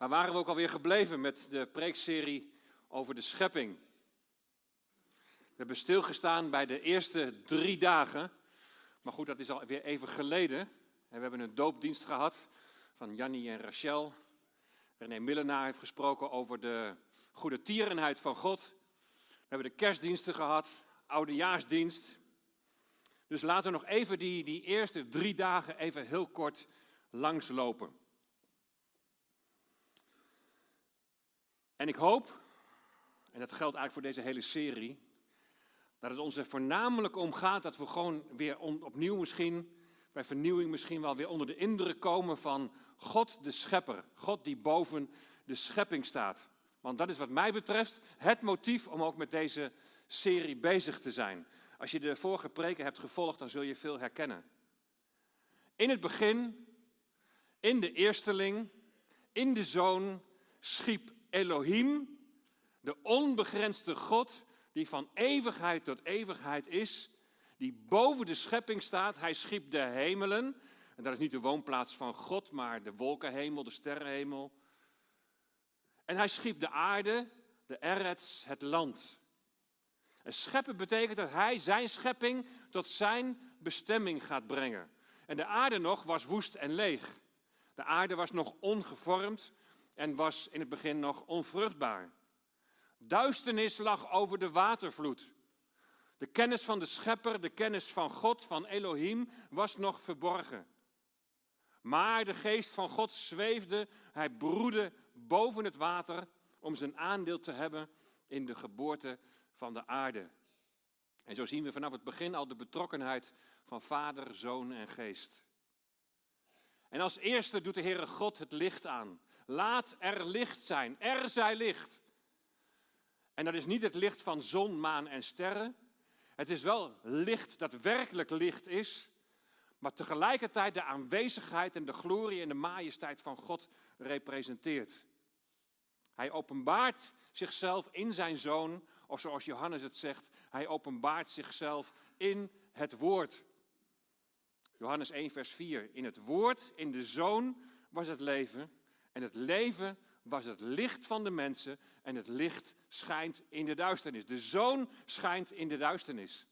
Waar waren we ook alweer gebleven met de preekserie over de schepping? We hebben stilgestaan bij de eerste drie dagen. Maar goed, dat is alweer even geleden. we hebben een doopdienst gehad van Jannie en Rachel. René Millenaar heeft gesproken over de goede tierenheid van God. We hebben de kerstdiensten gehad, oudejaarsdienst. Dus laten we nog even die, die eerste drie dagen even heel kort langslopen. En ik hoop, en dat geldt eigenlijk voor deze hele serie, dat het ons er voornamelijk om gaat dat we gewoon weer opnieuw misschien, bij vernieuwing misschien wel weer onder de indruk komen van God de Schepper. God die boven de schepping staat. Want dat is wat mij betreft het motief om ook met deze serie bezig te zijn. Als je de vorige preken hebt gevolgd, dan zul je veel herkennen. In het begin, in de eersteling, in de zoon, schiep Elohim, de onbegrensde God, die van eeuwigheid tot eeuwigheid is, die boven de schepping staat. Hij schiep de hemelen. En dat is niet de woonplaats van God, maar de wolkenhemel, de sterrenhemel. En hij schiep de aarde, de erets, het land. En scheppen betekent dat hij zijn schepping tot zijn bestemming gaat brengen. En de aarde nog was woest en leeg. De aarde was nog ongevormd en was in het begin nog onvruchtbaar. Duisternis lag over de watervloed. De kennis van de schepper, de kennis van God, van Elohim, was nog verborgen. Maar de geest van God zweefde, hij broedde boven het water om zijn aandeel te hebben in de geboorte van de aarde. En zo zien we vanaf het begin al de betrokkenheid van Vader, Zoon en Geest. En als eerste doet de Heere God het licht aan. Laat er licht zijn. Er zij licht. En dat is niet het licht van zon, maan en sterren. Het is wel licht dat werkelijk licht is, maar tegelijkertijd de aanwezigheid en de glorie en de majesteit van God representeert. Hij openbaart zichzelf in zijn zoon, of zoals Johannes het zegt, hij openbaart zichzelf in het woord. Johannes 1, vers 4. In het woord, in de zoon was het leven en het leven was het licht van de mensen en het licht schijnt in de duisternis. De zoon schijnt in de duisternis.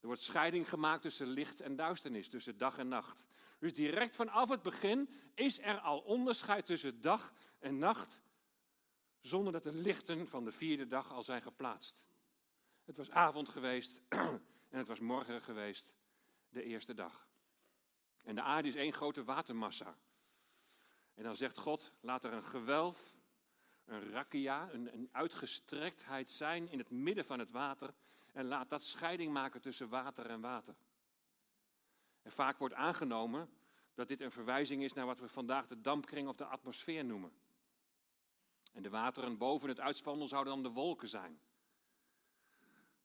Er wordt scheiding gemaakt tussen licht en duisternis, tussen dag en nacht. Dus direct vanaf het begin is er al onderscheid tussen dag en nacht, zonder dat de lichten van de vierde dag al zijn geplaatst. Het was avond geweest en het was morgen geweest, de eerste dag. En de aarde is één grote watermassa. En dan zegt God, laat er een gewelf, een rakia, een, een uitgestrektheid zijn in het midden van het water. En laat dat scheiding maken tussen water en water. En vaak wordt aangenomen dat dit een verwijzing is naar wat we vandaag de dampkring of de atmosfeer noemen. En de wateren boven het uitspansel zouden dan de wolken zijn.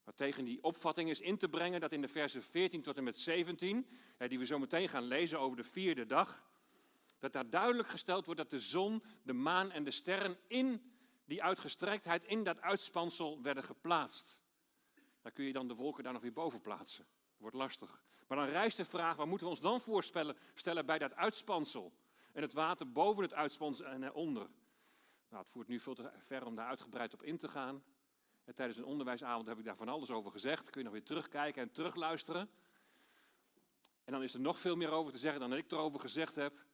Maar tegen die opvatting is in te brengen dat in de versen 14 tot en met 17, die we zo meteen gaan lezen over de vierde dag, dat daar duidelijk gesteld wordt dat de zon, de maan en de sterren in die uitgestrektheid, in dat uitspansel werden geplaatst. Daar kun je dan de wolken daar nog weer boven plaatsen. Wordt lastig. Maar dan rijst de vraag, waar moeten we ons dan voorstellen stellen bij dat uitspansel? En het water boven het uitspansel en eronder. Nou, het voert nu veel te ver om daar uitgebreid op in te gaan. En tijdens een onderwijsavond heb ik daar van alles over gezegd. Kun je nog weer terugkijken en terugluisteren. En dan is er nog veel meer over te zeggen dan ik erover gezegd heb.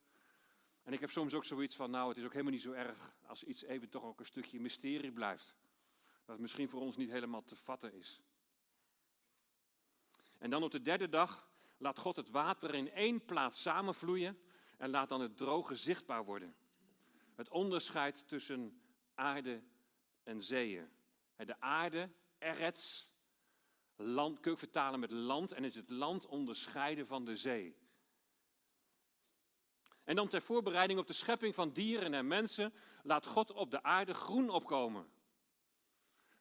En ik heb soms ook zoiets van, nou, het is ook helemaal niet zo erg als iets even toch ook een stukje mysterie blijft. Dat misschien voor ons niet helemaal te vatten is. En dan op de derde dag laat God het water in één plaats samenvloeien en laat dan het droge zichtbaar worden. Het onderscheid tussen aarde en zeeën. De aarde, erets, land, kun je vertalen met land en is het land onderscheiden van de zee. En dan ter voorbereiding op de schepping van dieren en mensen laat God op de aarde groen opkomen.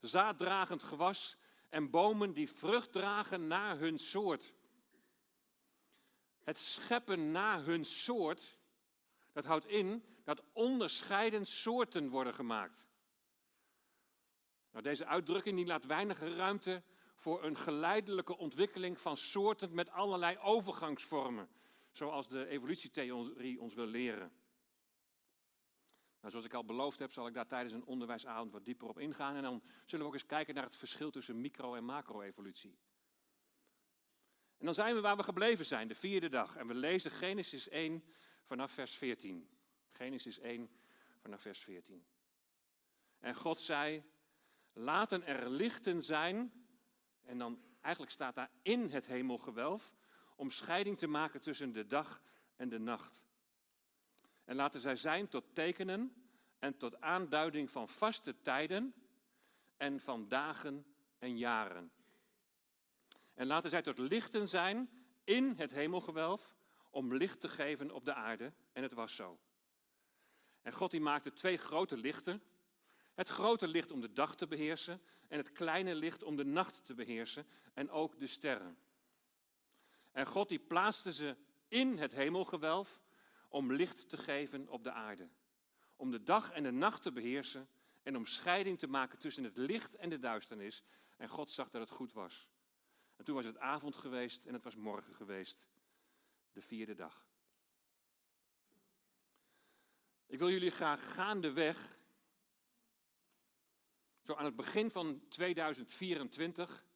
Zaaddragend gewas en bomen die vrucht dragen naar hun soort. Het scheppen naar hun soort, dat houdt in dat onderscheiden soorten worden gemaakt. Nou, deze uitdrukking die laat weinig ruimte voor een geleidelijke ontwikkeling van soorten met allerlei overgangsvormen zoals de evolutietheorie ons wil leren. Nou, zoals ik al beloofd heb, zal ik daar tijdens een onderwijsavond wat dieper op ingaan. En dan zullen we ook eens kijken naar het verschil tussen micro- en macro-evolutie. En dan zijn we waar we gebleven zijn, de vierde dag. En we lezen Genesis 1 vanaf vers 14. Genesis 1 vanaf vers 14. En God zei, laten er lichten zijn, en dan eigenlijk staat daar in het hemelgewelf, om scheiding te maken tussen de dag en de nacht. En laten zij zijn tot tekenen en tot aanduiding van vaste tijden en van dagen en jaren. En laten zij tot lichten zijn in het hemelgewelf om licht te geven op de aarde. En het was zo. En God die maakte twee grote lichten. Het grote licht om de dag te beheersen en het kleine licht om de nacht te beheersen en ook de sterren. En God die plaatste ze in het hemelgewelf om licht te geven op de aarde. Om de dag en de nacht te beheersen en om scheiding te maken tussen het licht en de duisternis. En God zag dat het goed was. En toen was het avond geweest en het was morgen geweest, de vierde dag. Ik wil jullie graag gaandeweg, zo aan het begin van 2024,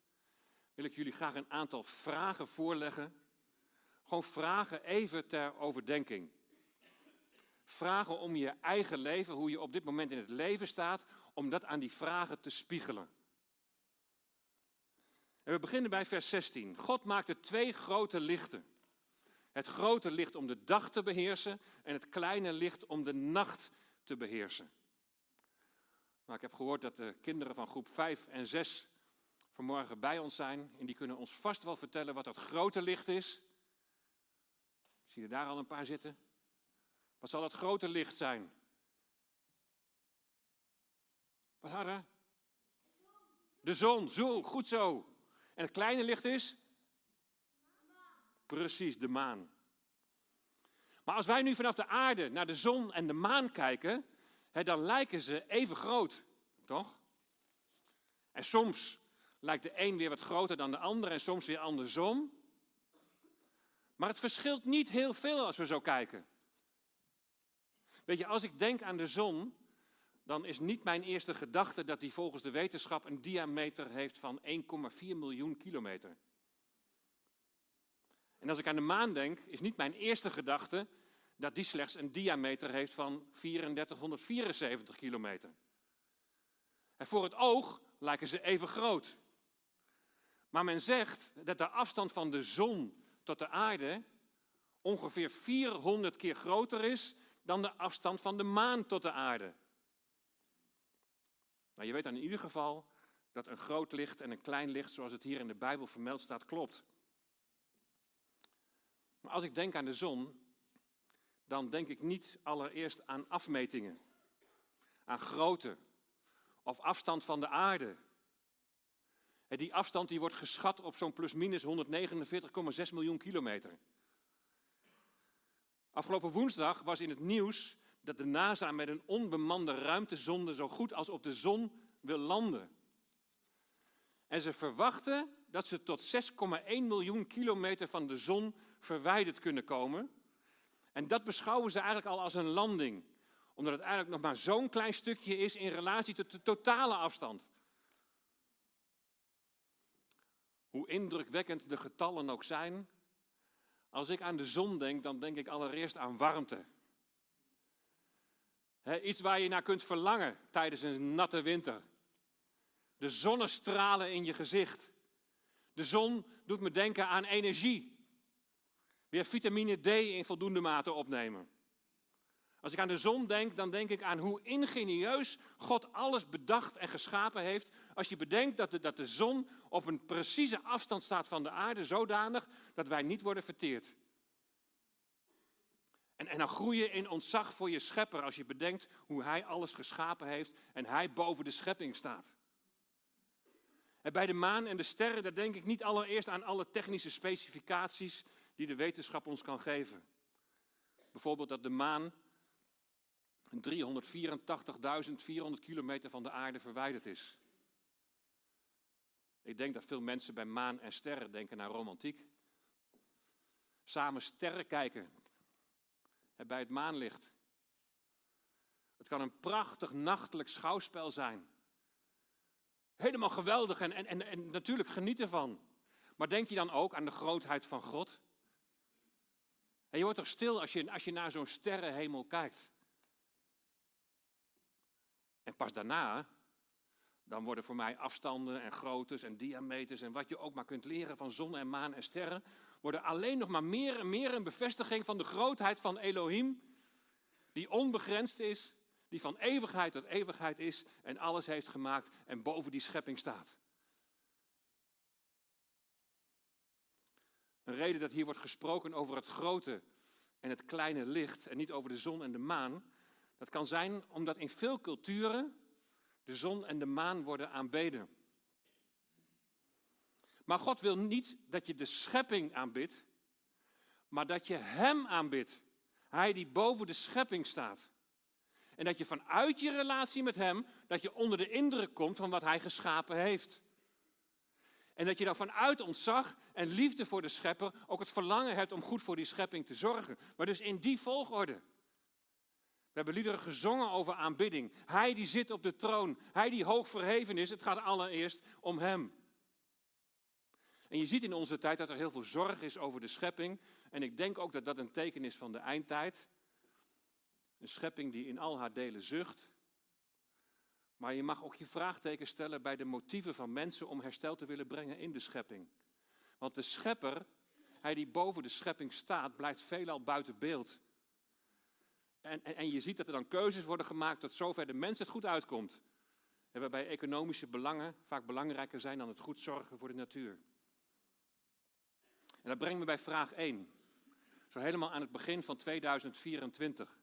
wil ik jullie graag een aantal vragen voorleggen. Gewoon vragen even ter overdenking. Vragen om je eigen leven, hoe je op dit moment in het leven staat, om dat aan die vragen te spiegelen. En we beginnen bij vers 16. God maakte twee grote lichten. Het grote licht om de dag te beheersen en het kleine licht om de nacht te beheersen. Nou, ik heb gehoord dat de kinderen van groep 5 en 6 vanmorgen bij ons zijn. En die kunnen ons vast wel vertellen wat dat grote licht is. Zie je daar al een paar zitten? Wat zal dat grote licht zijn? Wat hadden? De zon, zo, goed zo. En het kleine licht is? Precies, de maan. Maar als wij nu vanaf de aarde naar de zon en de maan kijken, dan lijken ze even groot, toch? En soms lijkt de een weer wat groter dan de ander en soms weer andersom. Maar het verschilt niet heel veel als we zo kijken. Weet je, als ik denk aan de zon, dan is niet mijn eerste gedachte dat die volgens de wetenschap een diameter heeft van 1,4 miljoen kilometer. En als ik aan de maan denk, is niet mijn eerste gedachte dat die slechts een diameter heeft van 3474 kilometer. En voor het oog lijken ze even groot. Maar men zegt dat de afstand van de zon tot de aarde ongeveer 400 keer groter is dan de afstand van de maan tot de aarde. Maar je weet dan in ieder geval dat een groot licht en een klein licht, zoals het hier in de Bijbel vermeld staat, klopt. Maar als ik denk aan de zon, dan denk ik niet allereerst aan afmetingen, aan grootte of afstand van de aarde. Die afstand die wordt geschat op zo'n plus-minus 149,6 miljoen kilometer. Afgelopen woensdag was in het nieuws dat de NASA met een onbemande ruimtezonde zo goed als op de zon wil landen. En ze verwachten dat ze tot 6,1 miljoen kilometer van de zon verwijderd kunnen komen. En dat beschouwen ze eigenlijk al als een landing, omdat het eigenlijk nog maar zo'n klein stukje is in relatie tot de totale afstand. Hoe indrukwekkend de getallen ook zijn, als ik aan de zon denk, dan denk ik allereerst aan warmte iets waar je naar kunt verlangen tijdens een natte winter. De zonnestralen in je gezicht. De zon doet me denken aan energie. Weer vitamine D in voldoende mate opnemen. Als ik aan de zon denk, dan denk ik aan hoe ingenieus God alles bedacht en geschapen heeft. Als je bedenkt dat de, dat de zon op een precieze afstand staat van de aarde, zodanig dat wij niet worden verteerd. En, en dan groei je in ontzag voor je schepper als je bedenkt hoe hij alles geschapen heeft en hij boven de schepping staat. En bij de maan en de sterren, daar denk ik niet allereerst aan alle technische specificaties die de wetenschap ons kan geven. Bijvoorbeeld dat de maan 384.400 kilometer van de aarde verwijderd is. Ik denk dat veel mensen bij maan en sterren denken aan romantiek. Samen sterren kijken, bij het maanlicht. Het kan een prachtig nachtelijk schouwspel zijn. Helemaal geweldig en, en, en, natuurlijk geniet ervan. Maar denk je dan ook aan de grootheid van God? En je wordt toch stil als je, als je naar zo'n sterrenhemel kijkt. En pas daarna, dan worden voor mij afstanden en groottes en diameters en wat je ook maar kunt leren van zon en maan en sterren, worden alleen nog maar meer en meer een bevestiging van de grootheid van Elohim, die onbegrensd is, die van eeuwigheid tot eeuwigheid is en alles heeft gemaakt en boven die schepping staat. Een reden dat hier wordt gesproken over het grote en het kleine licht en niet over de zon en de maan, dat kan zijn omdat in veel culturen de zon en de maan worden aanbeden. Maar God wil niet dat je de schepping aanbidt, maar dat je Hem aanbidt. Hij die boven de schepping staat. En dat je vanuit je relatie met Hem, dat je onder de indruk komt van wat Hij geschapen heeft. En dat je dan vanuit ontzag en liefde voor de schepper ook het verlangen hebt om goed voor die schepping te zorgen. Maar dus in die volgorde. We hebben liederen gezongen over aanbidding. Hij die zit op de troon. Hij die hoog verheven is. Het gaat allereerst om Hem. En je ziet in onze tijd dat er heel veel zorg is over de schepping. En ik denk ook dat dat een teken is van de eindtijd. Een schepping die in al haar delen zucht. Maar je mag ook je vraagteken stellen bij de motieven van mensen om herstel te willen brengen in de schepping. Want de schepper, hij die boven de schepping staat, blijft veelal buiten beeld. En, en, je ziet dat er dan keuzes worden gemaakt tot zover de mens het goed uitkomt. En waarbij economische belangen vaak belangrijker zijn dan het goed zorgen voor de natuur. En dat brengt me bij vraag 1. Zo helemaal aan het begin van 2024.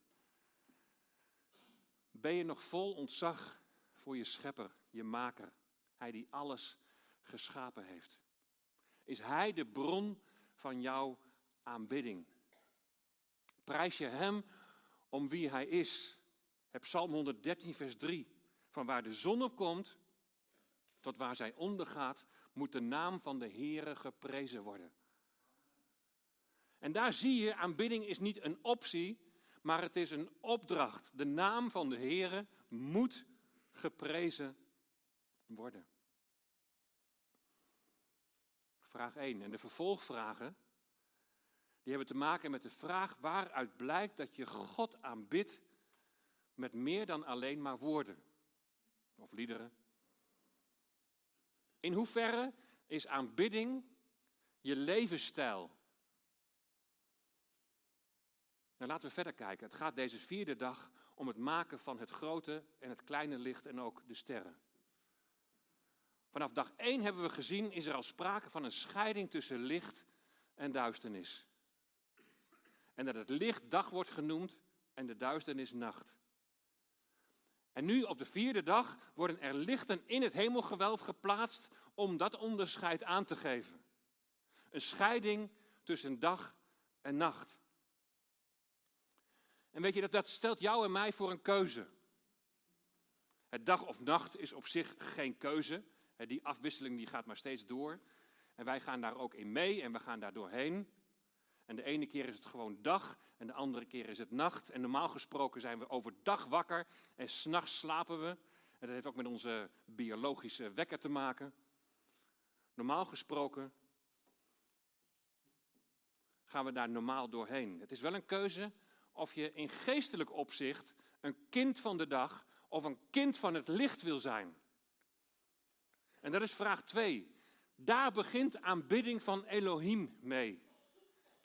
Ben je nog vol ontzag voor je schepper, je maker, hij die alles geschapen heeft? Is hij de bron van jouw aanbidding? Prijs je hem om wie hij is? Heb Psalm 113, vers 3. Van waar de zon op komt tot waar zij ondergaat, moet de naam van de Heere geprezen worden. En daar zie je, aanbidding is niet een optie, maar het is een opdracht. De naam van de Heere moet geprezen worden. Vraag 1. En de vervolgvragen, die hebben te maken met de vraag waaruit blijkt dat je God aanbidt met meer dan alleen maar woorden of liederen. In hoeverre is aanbidding je levensstijl? Nou, laten we verder kijken. Het gaat deze vierde dag om het maken van het grote en het kleine licht en ook de sterren. Vanaf dag 1 hebben we gezien, is er al sprake van een scheiding tussen licht en duisternis. En dat het licht dag wordt genoemd en de duisternis nacht. En nu op de vierde dag worden er lichten in het hemelgewelf geplaatst om dat onderscheid aan te geven. Een scheiding tussen dag en nacht. En weet je, dat, dat stelt jou en mij voor een keuze. Het dag of nacht is op zich geen keuze. Die afwisseling die gaat maar steeds door. En wij gaan daar ook in mee en we gaan daar doorheen. En de ene keer is het gewoon dag en de andere keer is het nacht. En normaal gesproken zijn we overdag wakker en s'nachts slapen we. En dat heeft ook met onze biologische wekker te maken. Normaal gesproken gaan we daar normaal doorheen. Het is wel een keuze of je in geestelijk opzicht een kind van de dag of een kind van het licht wil zijn. En dat is vraag 2. Daar begint aanbidding van Elohim mee.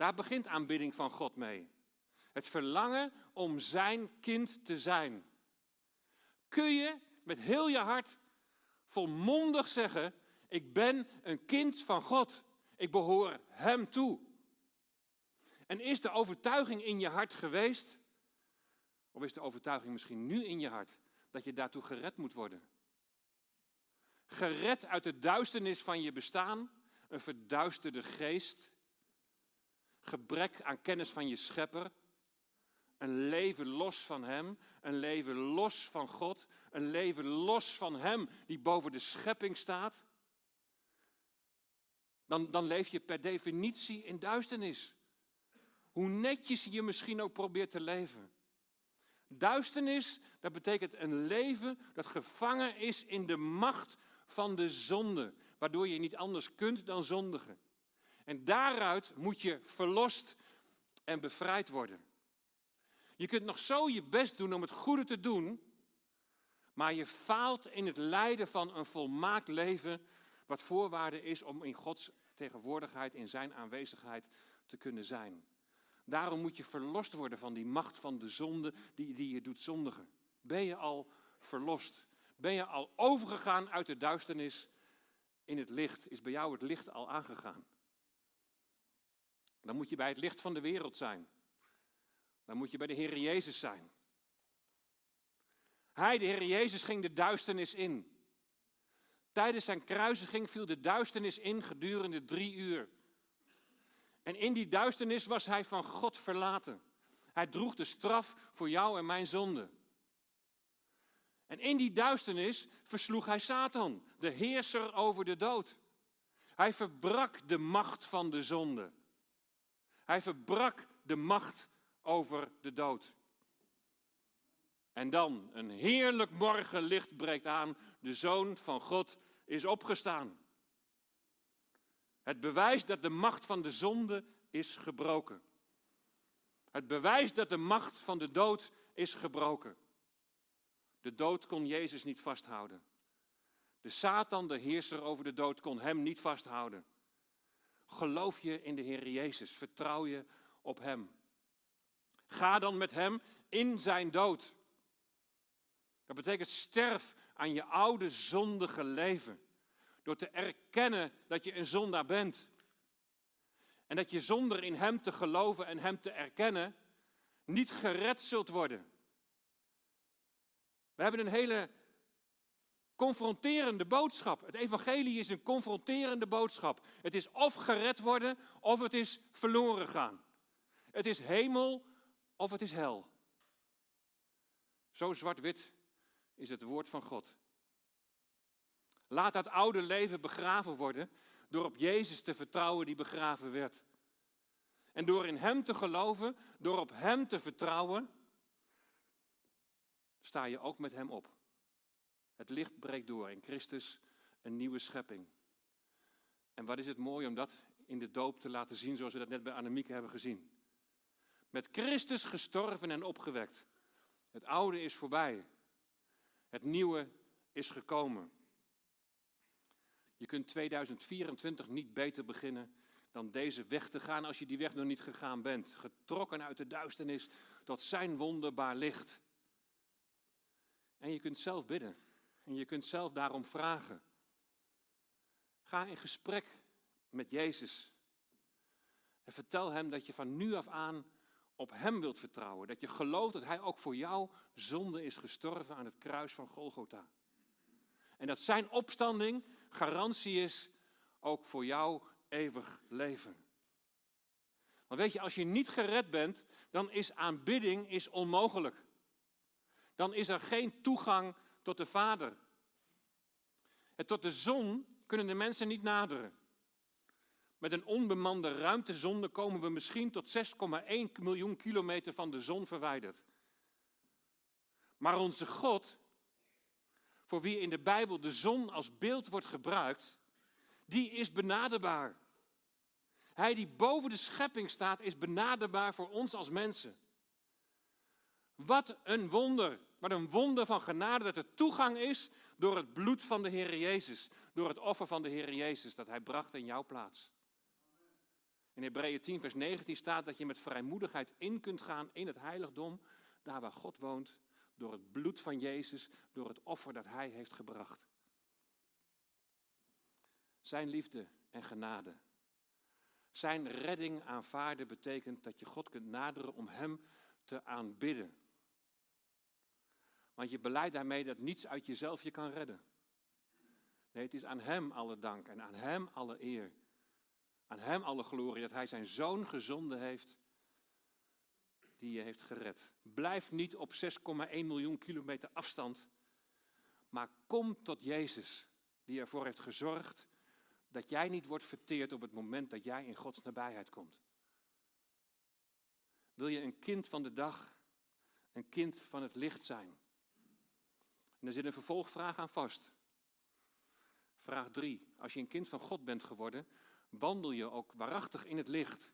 Daar begint aanbidding van God mee. Het verlangen om zijn kind te zijn. Kun je met heel je hart volmondig zeggen: Ik ben een kind van God. Ik behoor Hem toe. En is de overtuiging in je hart geweest? Of is de overtuiging misschien nu in je hart dat je daartoe gered moet worden? Gered uit de duisternis van je bestaan, een verduisterde geest, gebrek aan kennis van je schepper, een leven los van Hem, een leven los van God, een leven los van Hem die boven de schepping staat, dan, dan leef je per definitie in duisternis. Hoe netjes je misschien ook probeert te leven. Duisternis, dat betekent een leven dat gevangen is in de macht van de zonde, waardoor je niet anders kunt dan zondigen. En daaruit moet je verlost en bevrijd worden. Je kunt nog zo je best doen om het goede te doen, maar je faalt in het leiden van een volmaakt leven, wat voorwaarde is om in Gods tegenwoordigheid, in Zijn aanwezigheid te kunnen zijn. Daarom moet je verlost worden van die macht van de zonde die, die je doet zondigen. Ben je al verlost? Ben je al overgegaan uit de duisternis in het licht? Is bij jou het licht al aangegaan? Dan moet je bij het licht van de wereld zijn. Dan moet je bij de Heer Jezus zijn. Hij, de Heer Jezus, ging de duisternis in. Tijdens zijn kruisiging viel de duisternis in gedurende drie uur. En in die duisternis was hij van God verlaten. Hij droeg de straf voor jou en mijn zonde. En in die duisternis versloeg hij Satan, de heerser over de dood. Hij verbrak de macht van de zonde. Hij verbrak de macht over de dood. En dan, een heerlijk morgenlicht breekt aan. De Zoon van God is opgestaan. Het bewijs dat de macht van de zonde is gebroken. Het bewijs dat de macht van de dood is gebroken. De dood kon Jezus niet vasthouden. De Satan, de heerser over de dood, kon hem niet vasthouden. Geloof je in de Heer Jezus, vertrouw je op Hem. Ga dan met Hem in zijn dood. Dat betekent sterf aan je oude zondige leven. Door te erkennen dat je een zondaar bent. En dat je zonder in Hem te geloven en Hem te erkennen niet gered zult worden. We hebben een hele confronterende boodschap. Het evangelie is een confronterende boodschap. Het is of gered worden of het is verloren gaan. Het is hemel of het is hel. Zo zwart-wit is het woord van God. Laat dat oude leven begraven worden door op Jezus te vertrouwen die begraven werd. En door in Hem te geloven, door op Hem te vertrouwen, sta je ook met Hem op. Het licht breekt door in Christus een nieuwe schepping. En wat is het mooi om dat in de doop te laten zien, zoals we dat net bij Annemieke hebben gezien. Met Christus gestorven en opgewekt. Het oude is voorbij. Het nieuwe is gekomen. Je kunt 2024 niet beter beginnen dan deze weg te gaan als je die weg nog niet gegaan bent. Getrokken uit de duisternis tot zijn wonderbaar licht. En je kunt zelf bidden. En je kunt zelf daarom vragen. Ga in gesprek met Jezus. En vertel hem dat je van nu af aan op hem wilt vertrouwen. Dat je gelooft dat hij ook voor jou zonde is gestorven aan het kruis van Golgotha. En dat zijn opstanding garantie is ook voor jou eeuwig leven. Want weet je, als je niet gered bent, dan is aanbidding is onmogelijk. Dan is er geen toegang tot de Vader. En tot de zon kunnen de mensen niet naderen. Met een onbemande ruimtezonde komen we misschien tot 6,1 miljoen kilometer van de zon verwijderd. Maar onze God, voor wie in de Bijbel de zon als beeld wordt gebruikt, die is benaderbaar. Hij die boven de schepping staat, is benaderbaar voor ons als mensen. Wat een wonder, wat een wonder van genade dat er toegang is door het bloed van de Heer Jezus, door het offer van de Heer Jezus dat Hij bracht in jouw plaats. In Hebreeën 10, vers 19 staat dat je met vrijmoedigheid in kunt gaan in het heiligdom, daar waar God woont, door het bloed van Jezus, door het offer dat Hij heeft gebracht. Zijn liefde en genade. Zijn redding aanvaarden betekent dat je God kunt naderen om Hem te aanbidden. Want je beleidt daarmee dat niets uit jezelf je kan redden. Nee, het is aan Hem alle dank en aan Hem alle eer. Aan Hem alle glorie dat Hij zijn Zoon gezonden heeft die je heeft gered. Blijf niet op 6,1 miljoen kilometer afstand, maar kom tot Jezus, die ervoor heeft gezorgd dat jij niet wordt verteerd op het moment dat jij in Gods nabijheid komt. Wil je een kind van de dag, een kind van het licht zijn. En er zit een vervolgvraag aan vast. Vraag 3. Als je een kind van God bent geworden, wandel je ook waarachtig in het licht.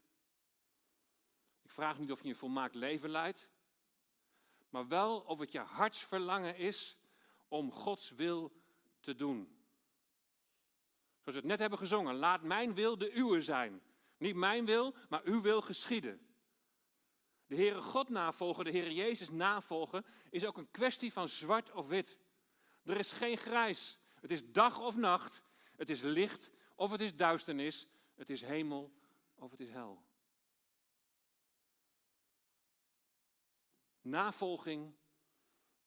Ik vraag niet of je een volmaakt leven leidt, maar wel of het je hartsverlangen is om Gods wil te doen. Zoals we het net hebben gezongen, laat mijn wil de uwe zijn. Niet mijn wil, maar uw wil geschieden. De Heere God navolgen, de Heere Jezus navolgen, is ook een kwestie van zwart of wit. Er is geen grijs. Het is dag of nacht. Het is licht of het is duisternis. Het is hemel of het is hel. Navolging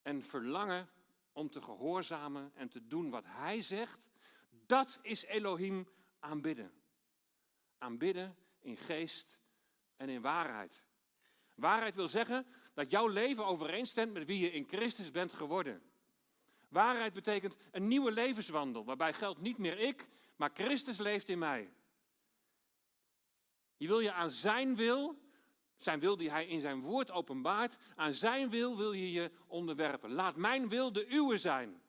en verlangen om te gehoorzamen en te doen wat Hij zegt, dat is Elohim aanbidden. Aanbidden in geest en in waarheid. Waarheid wil zeggen dat jouw leven overeenstemt met wie je in Christus bent geworden. Waarheid betekent een nieuwe levenswandel, waarbij geldt niet meer ik, maar Christus leeft in mij. Je wil je aan zijn wil, zijn wil die hij in zijn woord openbaart, aan zijn wil wil je je onderwerpen. Laat mijn wil de uwe zijn.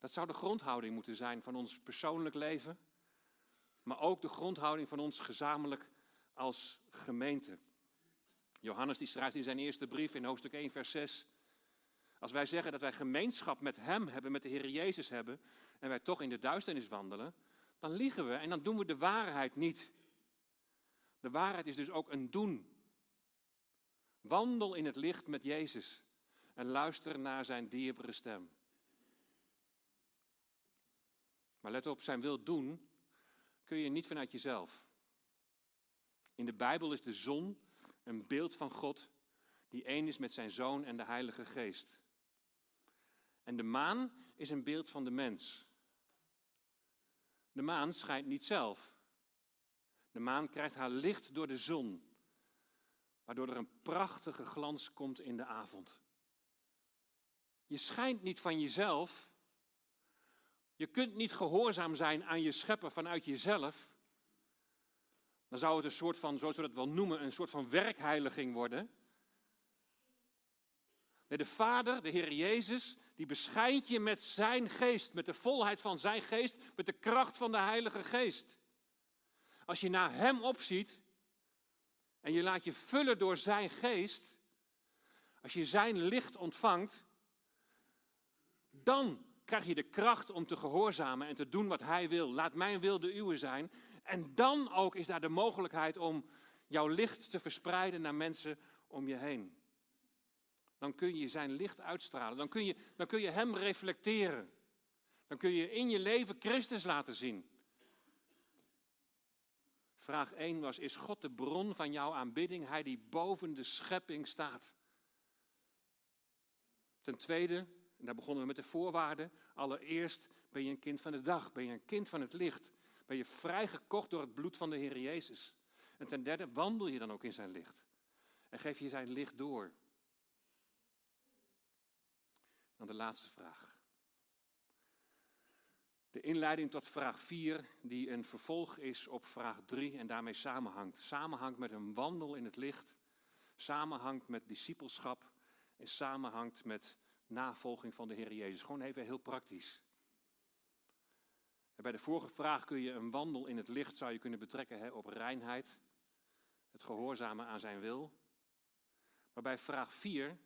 Dat zou de grondhouding moeten zijn van ons persoonlijk leven, maar ook de grondhouding van ons gezamenlijk als gemeente. Johannes die schrijft in zijn eerste brief in hoofdstuk 1, vers 6. Als wij zeggen dat wij gemeenschap met Hem hebben, met de Heer Jezus hebben, en wij toch in de duisternis wandelen, dan liegen we en dan doen we de waarheid niet. De waarheid is dus ook een doen. Wandel in het licht met Jezus en luister naar zijn dierbare stem. Maar let op, zijn wil doen kun je niet vanuit jezelf. In de Bijbel is de zon een beeld van God die één is met zijn zoon en de Heilige Geest. En de maan is een beeld van de mens. De maan schijnt niet zelf. De maan krijgt haar licht door de zon, waardoor er een prachtige glans komt in de avond. Je schijnt niet van jezelf. Je kunt niet gehoorzaam zijn aan je schepper vanuit jezelf. Dan zou het een soort van, zoals we dat wel noemen, een soort van werkheiliging worden. Nee, de Vader, de Heer Jezus, die beschijnt je met zijn geest, met de volheid van zijn geest, met de kracht van de Heilige Geest. Als je naar Hem opziet en je laat je vullen door zijn geest, als je zijn licht ontvangt, dan krijg je de kracht om te gehoorzamen en te doen wat Hij wil. Laat mijn wil de uwe zijn. En dan ook is daar de mogelijkheid om jouw licht te verspreiden naar mensen om je heen. Dan kun je zijn licht uitstralen. Dan kun je, dan kun je hem reflecteren. Dan kun je in je leven Christus laten zien. Vraag 1 was: Is God de bron van jouw aanbidding? Hij die boven de schepping staat. Ten tweede, en daar begonnen we met de voorwaarden. Allereerst ben je een kind van de dag, ben je een kind van het licht. Ben je vrijgekocht door het bloed van de Heer Jezus. En ten derde, wandel je dan ook in zijn licht. En geef je zijn licht door. Dan de laatste vraag. De inleiding tot vraag 4, die een vervolg is op vraag 3 en daarmee samenhangt. Samenhangt met een wandel in het licht, samenhangt met discipelschap en samenhangt met navolging van de Heer Jezus. Gewoon even heel praktisch. bij de vorige vraag kun je een wandel in het licht zou je kunnen betrekken hè, op reinheid, het gehoorzamen aan zijn wil. Maar bij vraag 4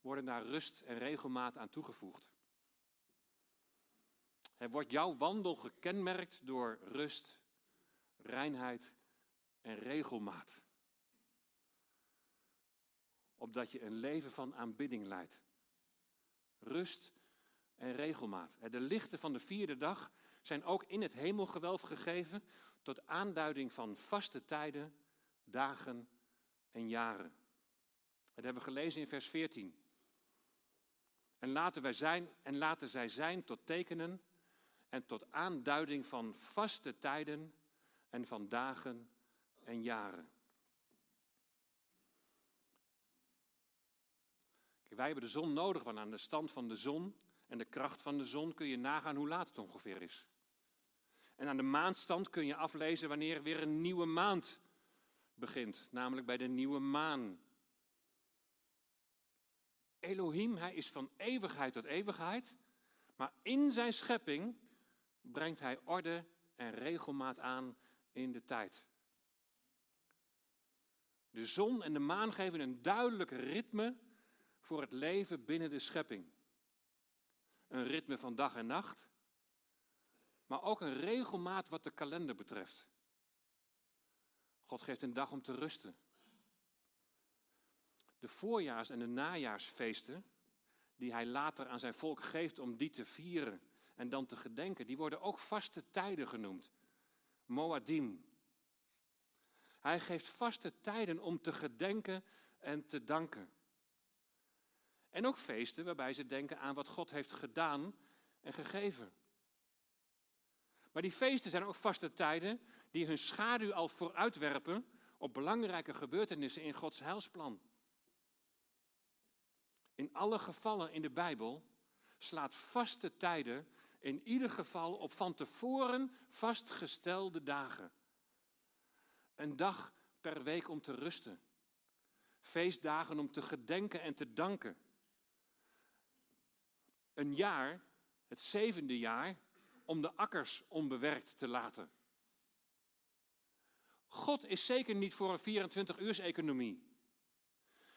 worden daar rust en regelmaat aan toegevoegd. Er wordt jouw wandel gekenmerkt door rust, reinheid en regelmaat. Opdat je een leven van aanbidding leidt. Rust en regelmaat. De lichten van de vierde dag zijn ook in het hemelgewelf gegeven tot aanduiding van vaste tijden, dagen en jaren. Dat hebben we gelezen in vers 14. En laten, wij zijn, en laten zij zijn tot tekenen en tot aanduiding van vaste tijden en van dagen en jaren. Wij hebben de zon nodig, want aan de stand van de zon en de kracht van de zon kun je nagaan hoe laat het ongeveer is. En aan de maandstand kun je aflezen wanneer weer een nieuwe maand begint, namelijk bij de nieuwe maan. Elohim, hij is van eeuwigheid tot eeuwigheid, maar in zijn schepping brengt hij orde en regelmaat aan in de tijd. De zon en de maan geven een duidelijk ritme voor het leven binnen de schepping. Een ritme van dag en nacht, maar ook een regelmaat wat de kalender betreft. God geeft een dag om te rusten. De voorjaars- en de najaarsfeesten, die hij later aan zijn volk geeft om die te vieren en dan te gedenken, die worden ook vaste tijden genoemd. Moadim. Hij geeft vaste tijden om te gedenken en te danken. En ook feesten waarbij ze denken aan wat God heeft gedaan en gegeven. Maar die feesten zijn ook vaste tijden die hun schaduw al vooruitwerpen op belangrijke gebeurtenissen in Gods heilsplan. In alle gevallen in de Bijbel slaat vaste tijden in ieder geval op van tevoren vastgestelde dagen. Een dag per week om te rusten. Feestdagen om te gedenken en te danken. Een jaar, het zevende jaar, om de akkers onbewerkt te laten. God is zeker niet voor een 24-uurs-economie.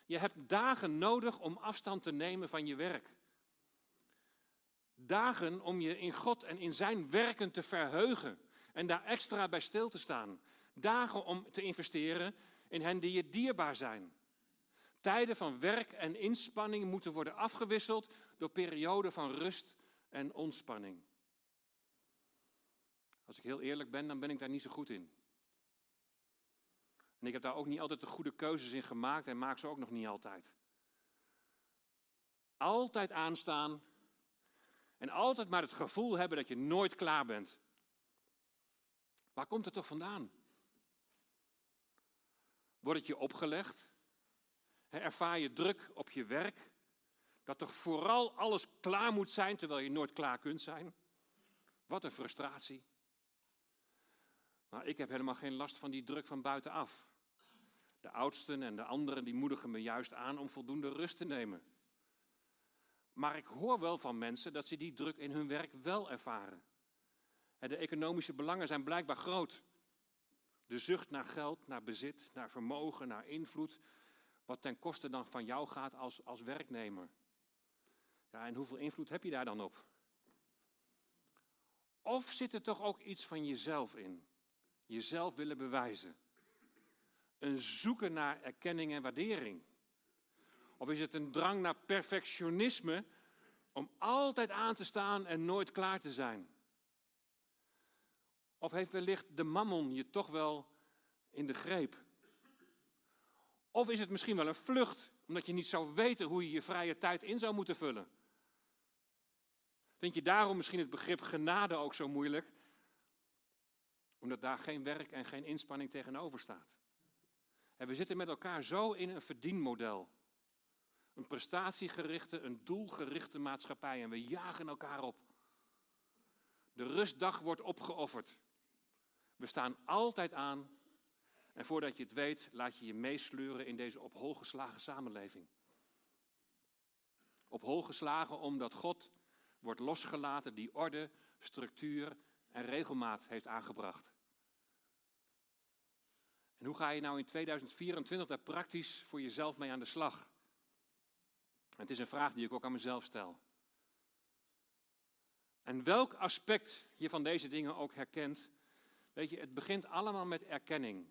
Je hebt dagen nodig om afstand te nemen van je werk. Dagen om je in God en in zijn werken te verheugen en daar extra bij stil te staan. Dagen om te investeren in hen die je dierbaar zijn. Tijden van werk en inspanning moeten worden afgewisseld door perioden van rust en ontspanning. Als ik heel eerlijk ben, dan ben ik daar niet zo goed in. En ik heb daar ook niet altijd de goede keuzes in gemaakt en maak ze ook nog niet altijd. Altijd aanstaan en altijd maar het gevoel hebben dat je nooit klaar bent. Waar komt het toch vandaan? Wordt het je opgelegd? Ervaar je druk op je werk? Dat toch vooral alles klaar moet zijn terwijl je nooit klaar kunt zijn? Wat een frustratie. Maar ik heb helemaal geen last van die druk van buitenaf. De oudsten en de anderen die moedigen me juist aan om voldoende rust te nemen. Maar ik hoor wel van mensen dat ze die druk in hun werk wel ervaren. De economische belangen zijn blijkbaar groot. De zucht naar geld, naar bezit, naar vermogen, naar invloed. Wat ten koste dan van jou gaat als, als werknemer. Ja, en hoeveel invloed heb je daar dan op? Of zit er toch ook iets van jezelf in? Jezelf willen bewijzen. Een zoeken naar erkenning en waardering. Of is het een drang naar perfectionisme om altijd aan te staan en nooit klaar te zijn? Of heeft wellicht de mammon je toch wel in de greep? Of is het misschien wel een vlucht, omdat je niet zou weten hoe je je vrije tijd in zou moeten vullen? Vind je daarom misschien het begrip genade ook zo moeilijk? Omdat daar geen werk en geen inspanning tegenover staat. En we zitten met elkaar zo in een verdienmodel. Een prestatiegerichte, een doelgerichte maatschappij en we jagen elkaar op. De rustdag wordt opgeofferd. We staan altijd aan en voordat je het weet, laat je je meesleuren in deze op hol geslagen samenleving. Op hol geslagen omdat God wordt losgelaten die orde, structuur en regelmaat heeft aangebracht. En hoe ga je nou in 2024 daar praktisch voor jezelf mee aan de slag? het is een vraag die ik ook aan mezelf stel. En welk aspect je van deze dingen ook herkent, weet je, het begint allemaal met erkenning.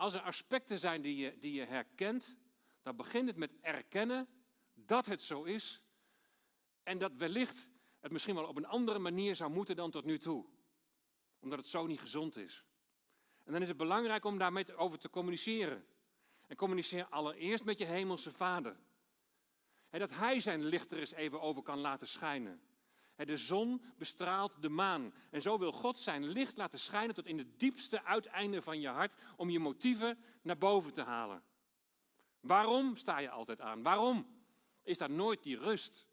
Als er aspecten zijn die je, die je herkent, dan begint het met erkennen dat het zo is en dat wellicht het misschien wel op een andere manier zou moeten dan tot nu toe. Omdat het zo niet gezond is. En dan is het belangrijk om daarmee over te communiceren. En communiceer allereerst met je hemelse vader. En dat hij zijn licht er eens even over kan laten schijnen. De zon bestraalt de maan. En zo wil God zijn licht laten schijnen tot in de diepste uiteinden van je hart om je motieven naar boven te halen. Waarom sta je altijd aan? Waarom is daar nooit die rust?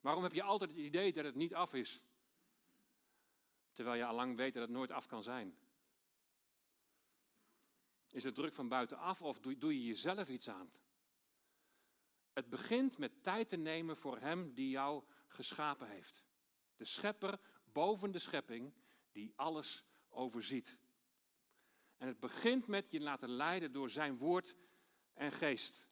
Waarom heb je altijd het idee dat het niet af is? Terwijl je al lang weet dat het nooit af kan zijn. Is het druk van buitenaf of doe je jezelf iets aan? Het begint met tijd te nemen voor Hem die jou geschapen heeft. De schepper boven de schepping die alles overziet. En het begint met je laten leiden door Zijn woord en geest.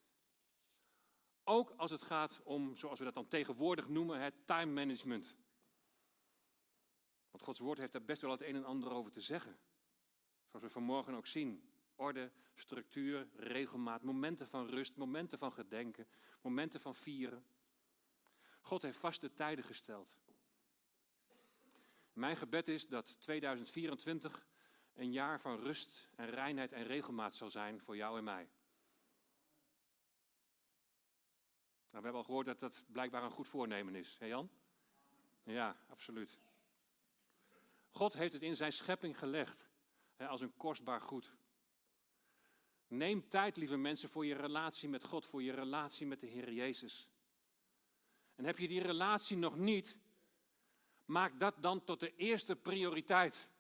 Ook als het gaat om, zoals we dat dan tegenwoordig noemen, het time management. Want Gods woord heeft daar best wel het een en ander over te zeggen. Zoals we vanmorgen ook zien. Orde, structuur, regelmaat, momenten van rust, momenten van gedenken, momenten van vieren. God heeft vaste tijden gesteld. Mijn gebed is dat 2024 een jaar van rust en reinheid en regelmaat zal zijn voor jou en mij. Nou, we hebben al gehoord dat dat blijkbaar een goed voornemen is. Hé Jan? Ja, absoluut. God heeft het in zijn schepping gelegd hè, als een kostbaar goed. Neem tijd, lieve mensen, voor je relatie met God, voor je relatie met de Heer Jezus. En heb je die relatie nog niet, maak dat dan tot de eerste prioriteit.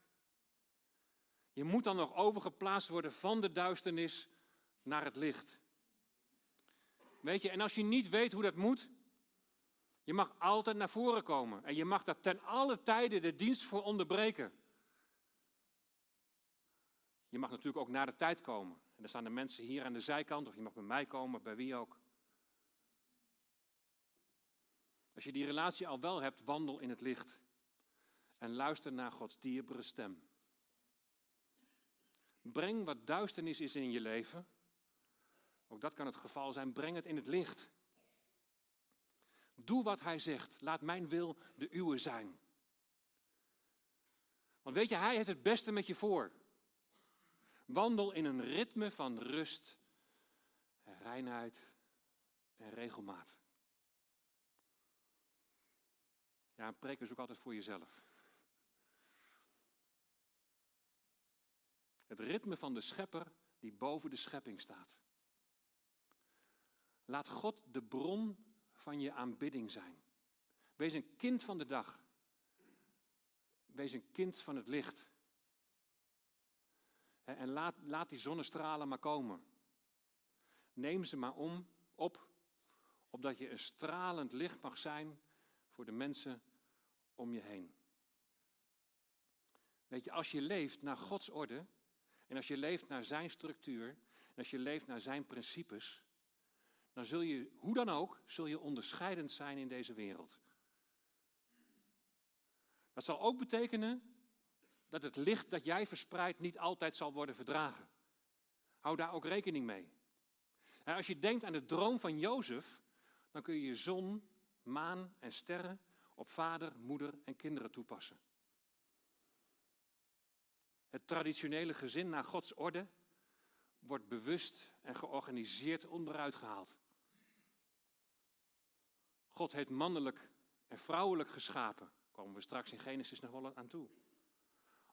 Je moet dan nog overgeplaatst worden van de duisternis naar het licht. Weet je, en als je niet weet hoe dat moet, je mag altijd naar voren komen. En je mag daar ten alle tijde de dienst voor onderbreken. Je mag natuurlijk ook naar de tijd komen. En staan de mensen hier aan de zijkant, of je mag bij mij komen, bij wie ook. Als je die relatie al wel hebt, wandel in het licht. En luister naar Gods dierbare stem. Breng wat duisternis is in je leven. Ook dat kan het geval zijn. Breng het in het licht. Doe wat hij zegt. Laat mijn wil de uwe zijn. Want weet je, hij heeft het beste met je voor. Wandel in een ritme van rust, reinheid en regelmaat. Ja, een preek is ook altijd voor jezelf. Het ritme van de schepper die boven de schepping staat. Laat God de bron van je aanbidding zijn. Wees een kind van de dag. Wees een kind van het licht. En laat, laat die zonnestralen maar komen. Neem ze maar om, op, opdat je een stralend licht mag zijn voor de mensen om je heen. Weet je, als je leeft naar Gods orde, en als je leeft naar Zijn structuur, en als je leeft naar Zijn principes, dan zul je, hoe dan ook, zul je onderscheidend zijn in deze wereld. Dat zal ook betekenen dat het licht dat jij verspreidt niet altijd zal worden verdragen. Hou daar ook rekening mee. Als je denkt aan de droom van Jozef, dan kun je je zon, maan en sterren op vader, moeder en kinderen toepassen. Het traditionele gezin naar Gods orde wordt bewust en georganiseerd onderuit gehaald. God heeft mannelijk en vrouwelijk geschapen. Daar komen we straks in Genesis nog wel aan toe.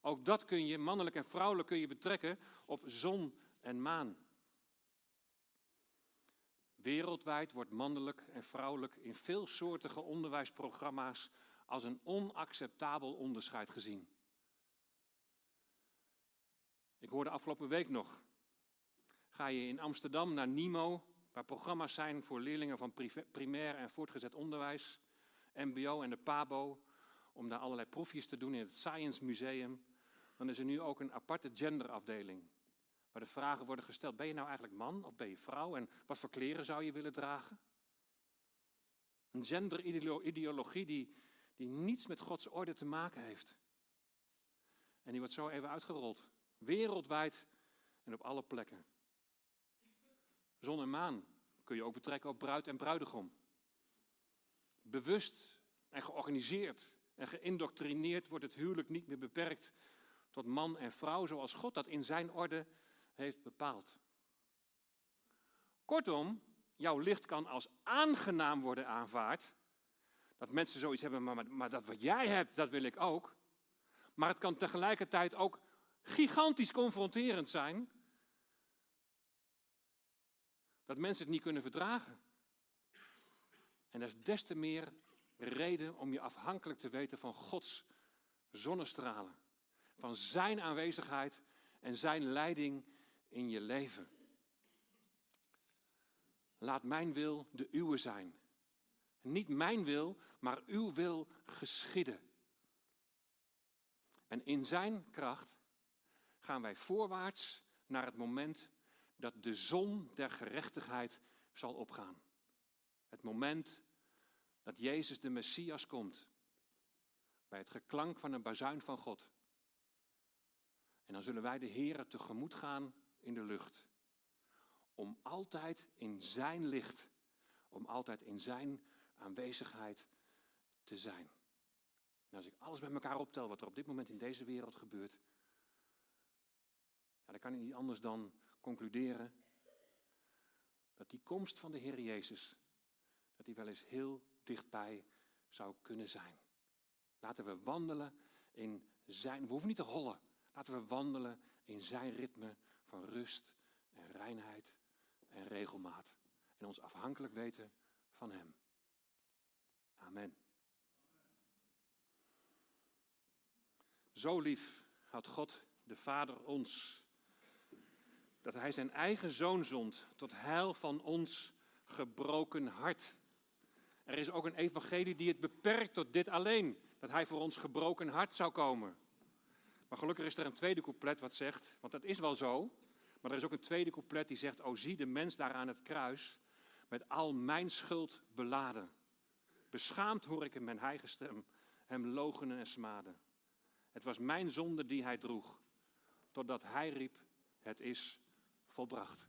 Ook dat kun je, mannelijk en vrouwelijk, kun je betrekken op zon en maan. Wereldwijd wordt mannelijk en vrouwelijk in veelsoortige onderwijsprogramma's als een onacceptabel onderscheid gezien. Ik hoorde afgelopen week nog. Ga je in Amsterdam naar NIMO, waar programma's zijn voor leerlingen van primair en voortgezet onderwijs, MBO en de PABO, om daar allerlei proefjes te doen in het Science Museum, dan is er nu ook een aparte genderafdeling. Waar de vragen worden gesteld: ben je nou eigenlijk man of ben je vrouw? En wat voor kleren zou je willen dragen? Een genderideologie die, die niets met Gods orde te maken heeft. En die wordt zo even uitgerold. Wereldwijd en op alle plekken. Zon en maan kun je ook betrekken op bruid en bruidegom. Bewust en georganiseerd en geïndoctrineerd wordt het huwelijk niet meer beperkt tot man en vrouw zoals God dat in zijn orde heeft bepaald. Kortom, jouw licht kan als aangenaam worden aanvaard. Dat mensen zoiets hebben, maar, maar dat wat jij hebt, dat wil ik ook. Maar het kan tegelijkertijd ook gigantisch confronterend zijn. Dat mensen het niet kunnen verdragen. En dat is des te meer reden om je afhankelijk te weten van Gods zonnestralen van Zijn aanwezigheid en Zijn leiding in je leven. Laat mijn wil de uwe zijn. Niet mijn wil, maar uw wil geschieden. En in zijn kracht gaan wij voorwaarts naar het moment dat de zon der gerechtigheid zal opgaan. Het moment dat Jezus de Messias komt. Bij het geklank van een bazuin van God. En dan zullen wij de Heer tegemoet gaan in de lucht. Om altijd in zijn licht, om altijd in zijn aanwezigheid te zijn. En als ik alles met elkaar optel wat er op dit moment in deze wereld gebeurt, ja, dan kan ik niet anders dan concluderen dat die komst van de Heer Jezus, dat die wel eens heel dichtbij zou kunnen zijn. Laten we wandelen in zijn, we hoeven niet te hollen, laten we wandelen in zijn ritme van rust en reinheid en regelmaat. En ons afhankelijk weten van hem. Amen. Zo lief had God de Vader ons, dat Hij zijn eigen zoon zond tot heil van ons gebroken hart. Er is ook een evangelie die het beperkt tot dit alleen, dat Hij voor ons gebroken hart zou komen. Maar gelukkig is er een tweede couplet wat zegt, want dat is wel zo, maar er is ook een tweede couplet die zegt, o zie de mens daar aan het kruis, met al mijn schuld beladen. Beschaamd hoor ik in mijn eigen stem hem logenen en smaden. Het was mijn zonde die hij droeg, totdat hij riep, het is volbracht.